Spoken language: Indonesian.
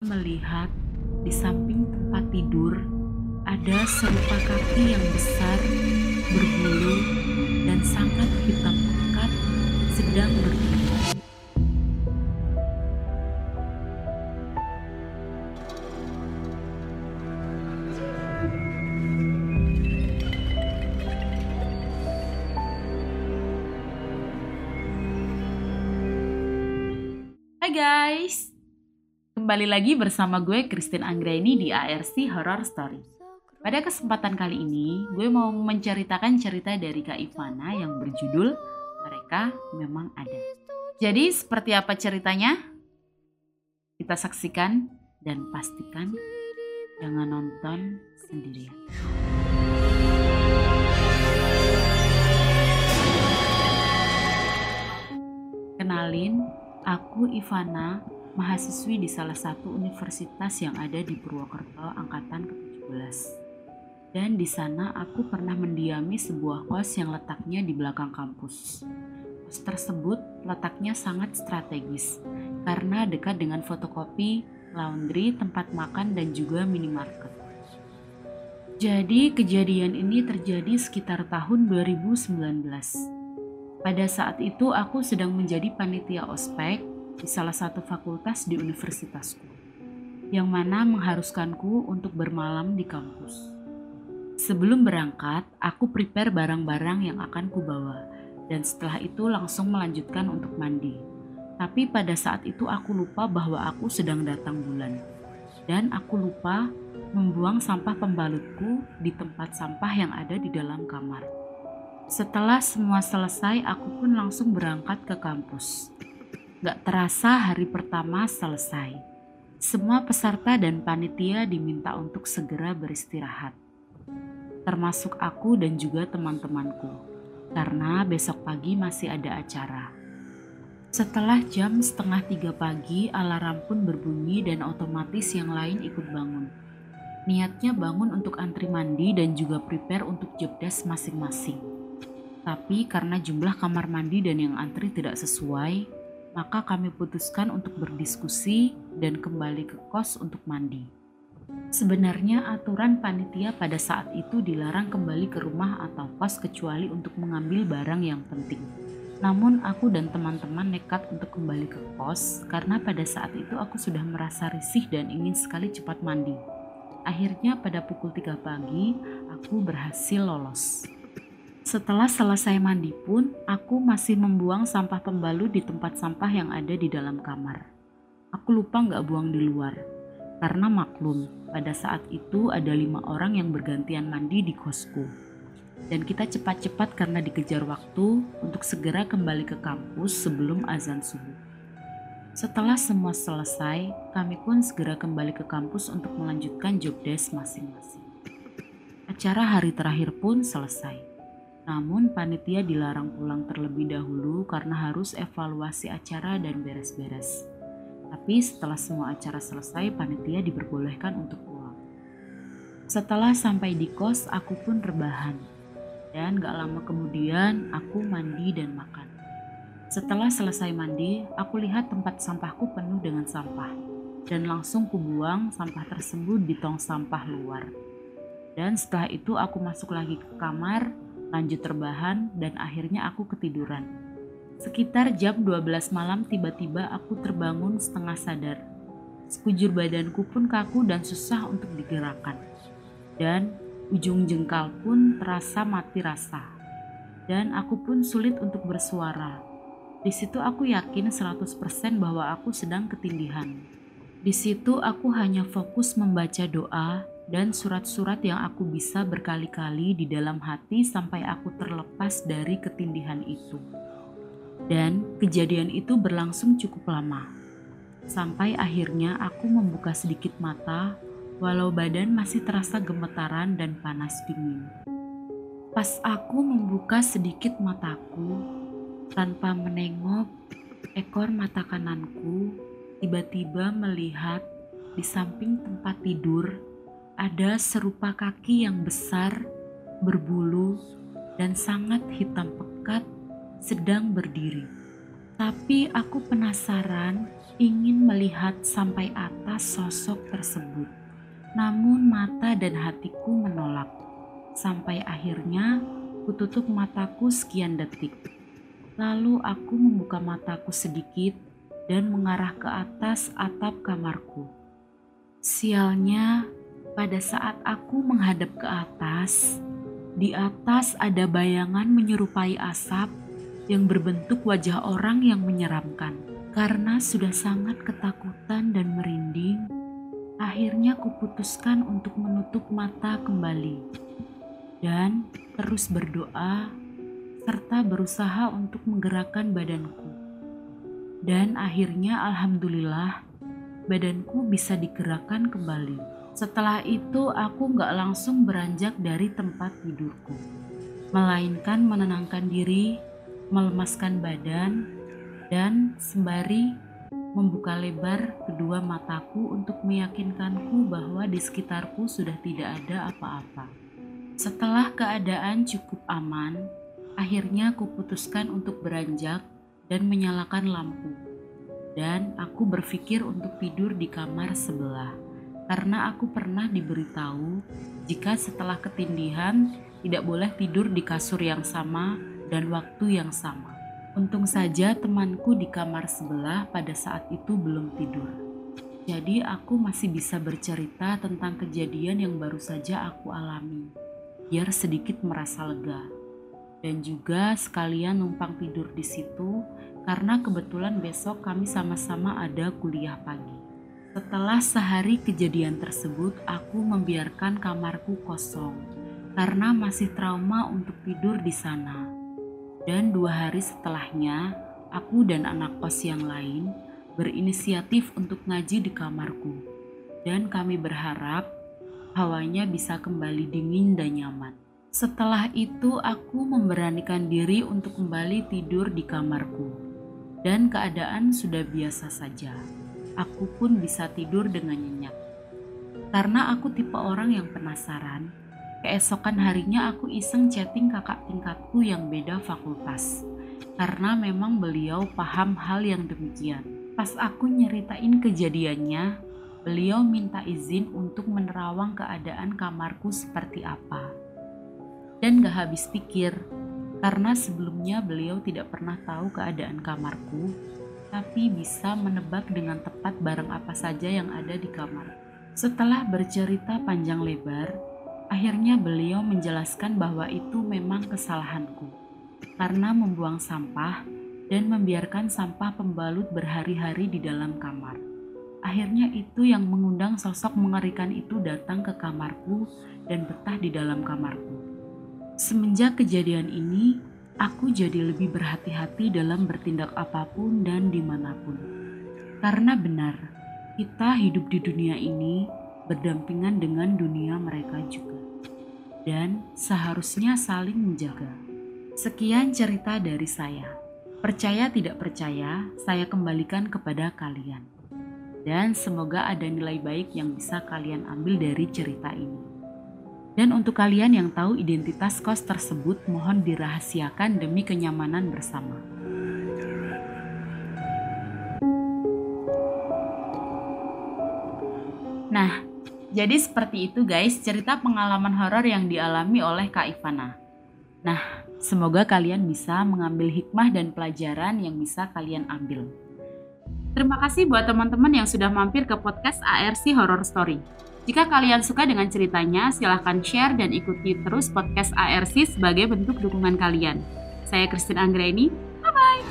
melihat di samping tempat tidur ada serupa kaki yang besar, berbulu, dan sangat hitam pekat sedang berdiri. Hai guys, kembali lagi bersama gue Christine Anggraini di ARC Horror Story. Pada kesempatan kali ini, gue mau menceritakan cerita dari Kak Ivana yang berjudul Mereka Memang Ada. Jadi seperti apa ceritanya? Kita saksikan dan pastikan jangan nonton sendirian. Kenalin, aku Ivana, mahasiswi di salah satu universitas yang ada di Purwokerto angkatan ke-17. Dan di sana aku pernah mendiami sebuah kos yang letaknya di belakang kampus. Kos tersebut letaknya sangat strategis karena dekat dengan fotokopi, laundry, tempat makan dan juga minimarket. Jadi kejadian ini terjadi sekitar tahun 2019. Pada saat itu aku sedang menjadi panitia ospek di salah satu fakultas di universitasku, yang mana mengharuskanku untuk bermalam di kampus. Sebelum berangkat, aku prepare barang-barang yang akan kubawa, dan setelah itu langsung melanjutkan untuk mandi. Tapi pada saat itu aku lupa bahwa aku sedang datang bulan, dan aku lupa membuang sampah pembalutku di tempat sampah yang ada di dalam kamar. Setelah semua selesai, aku pun langsung berangkat ke kampus. Gak terasa hari pertama selesai. Semua peserta dan panitia diminta untuk segera beristirahat. Termasuk aku dan juga teman-temanku. Karena besok pagi masih ada acara. Setelah jam setengah tiga pagi, alarm pun berbunyi dan otomatis yang lain ikut bangun. Niatnya bangun untuk antri mandi dan juga prepare untuk job desk masing-masing. Tapi karena jumlah kamar mandi dan yang antri tidak sesuai, maka kami putuskan untuk berdiskusi dan kembali ke kos untuk mandi. Sebenarnya aturan panitia pada saat itu dilarang kembali ke rumah atau kos kecuali untuk mengambil barang yang penting. Namun aku dan teman-teman nekat untuk kembali ke kos karena pada saat itu aku sudah merasa risih dan ingin sekali cepat mandi. Akhirnya pada pukul 3 pagi aku berhasil lolos. Setelah selesai mandi pun, aku masih membuang sampah pembalut di tempat sampah yang ada di dalam kamar. Aku lupa nggak buang di luar, karena maklum pada saat itu ada lima orang yang bergantian mandi di kosku. Dan kita cepat-cepat karena dikejar waktu untuk segera kembali ke kampus sebelum azan subuh. Setelah semua selesai, kami pun segera kembali ke kampus untuk melanjutkan job desk masing-masing. Acara hari terakhir pun selesai. Namun panitia dilarang pulang terlebih dahulu karena harus evaluasi acara dan beres-beres. Tapi setelah semua acara selesai, panitia diperbolehkan untuk pulang. Setelah sampai di kos, aku pun rebahan. Dan gak lama kemudian, aku mandi dan makan. Setelah selesai mandi, aku lihat tempat sampahku penuh dengan sampah. Dan langsung kubuang sampah tersebut di tong sampah luar. Dan setelah itu aku masuk lagi ke kamar lanjut terbahan, dan akhirnya aku ketiduran. Sekitar jam 12 malam tiba-tiba aku terbangun setengah sadar. Sekujur badanku pun kaku dan susah untuk digerakkan. Dan ujung jengkal pun terasa mati rasa. Dan aku pun sulit untuk bersuara. Di situ aku yakin 100% bahwa aku sedang ketindihan. Di situ aku hanya fokus membaca doa dan surat-surat yang aku bisa berkali-kali di dalam hati sampai aku terlepas dari ketindihan itu. Dan kejadian itu berlangsung cukup lama. Sampai akhirnya aku membuka sedikit mata walau badan masih terasa gemetaran dan panas dingin. Pas aku membuka sedikit mataku, tanpa menengok, ekor mata kananku tiba-tiba melihat di samping tempat tidur ada serupa kaki yang besar, berbulu, dan sangat hitam pekat sedang berdiri. Tapi aku penasaran ingin melihat sampai atas sosok tersebut. Namun mata dan hatiku menolak. Sampai akhirnya kututup mataku sekian detik. Lalu aku membuka mataku sedikit dan mengarah ke atas atap kamarku. Sialnya, pada saat aku menghadap ke atas, di atas ada bayangan menyerupai asap yang berbentuk wajah orang yang menyeramkan. Karena sudah sangat ketakutan dan merinding, akhirnya kuputuskan untuk menutup mata kembali dan terus berdoa serta berusaha untuk menggerakkan badanku. Dan akhirnya alhamdulillah badanku bisa digerakkan kembali. Setelah itu aku gak langsung beranjak dari tempat tidurku, melainkan menenangkan diri melemaskan badan, dan sembari membuka lebar kedua mataku untuk meyakinkanku bahwa di sekitarku sudah tidak ada apa-apa. Setelah keadaan cukup aman, akhirnya aku putuskan untuk beranjak dan menyalakan lampu. Dan aku berpikir untuk tidur di kamar sebelah, karena aku pernah diberitahu jika setelah ketindihan tidak boleh tidur di kasur yang sama dan waktu yang sama. Untung saja temanku di kamar sebelah pada saat itu belum tidur. Jadi aku masih bisa bercerita tentang kejadian yang baru saja aku alami, biar sedikit merasa lega. Dan juga sekalian numpang tidur di situ karena kebetulan besok kami sama-sama ada kuliah pagi. Setelah sehari kejadian tersebut, aku membiarkan kamarku kosong karena masih trauma untuk tidur di sana. Dan dua hari setelahnya, aku dan anak kos yang lain berinisiatif untuk ngaji di kamarku. Dan kami berharap hawanya bisa kembali dingin dan nyaman. Setelah itu, aku memberanikan diri untuk kembali tidur di kamarku, dan keadaan sudah biasa saja. Aku pun bisa tidur dengan nyenyak karena aku tipe orang yang penasaran Keesokan harinya aku iseng chatting kakak tingkatku yang beda fakultas. Karena memang beliau paham hal yang demikian. Pas aku nyeritain kejadiannya, beliau minta izin untuk menerawang keadaan kamarku seperti apa. Dan gak habis pikir, karena sebelumnya beliau tidak pernah tahu keadaan kamarku, tapi bisa menebak dengan tepat barang apa saja yang ada di kamar. Setelah bercerita panjang lebar, Akhirnya beliau menjelaskan bahwa itu memang kesalahanku karena membuang sampah dan membiarkan sampah pembalut berhari-hari di dalam kamar. Akhirnya itu yang mengundang sosok mengerikan itu datang ke kamarku dan betah di dalam kamarku. Semenjak kejadian ini, aku jadi lebih berhati-hati dalam bertindak apa pun dan di mana pun. Karena benar, kita hidup di dunia ini berdampingan dengan dunia mereka juga dan seharusnya saling menjaga. Sekian cerita dari saya. Percaya tidak percaya, saya kembalikan kepada kalian. Dan semoga ada nilai baik yang bisa kalian ambil dari cerita ini. Dan untuk kalian yang tahu identitas kos tersebut, mohon dirahasiakan demi kenyamanan bersama. Nah, jadi seperti itu guys cerita pengalaman horor yang dialami oleh Kak Ivana. Nah, semoga kalian bisa mengambil hikmah dan pelajaran yang bisa kalian ambil. Terima kasih buat teman-teman yang sudah mampir ke podcast ARC Horror Story. Jika kalian suka dengan ceritanya, silahkan share dan ikuti terus podcast ARC sebagai bentuk dukungan kalian. Saya Christine Anggreni, bye-bye!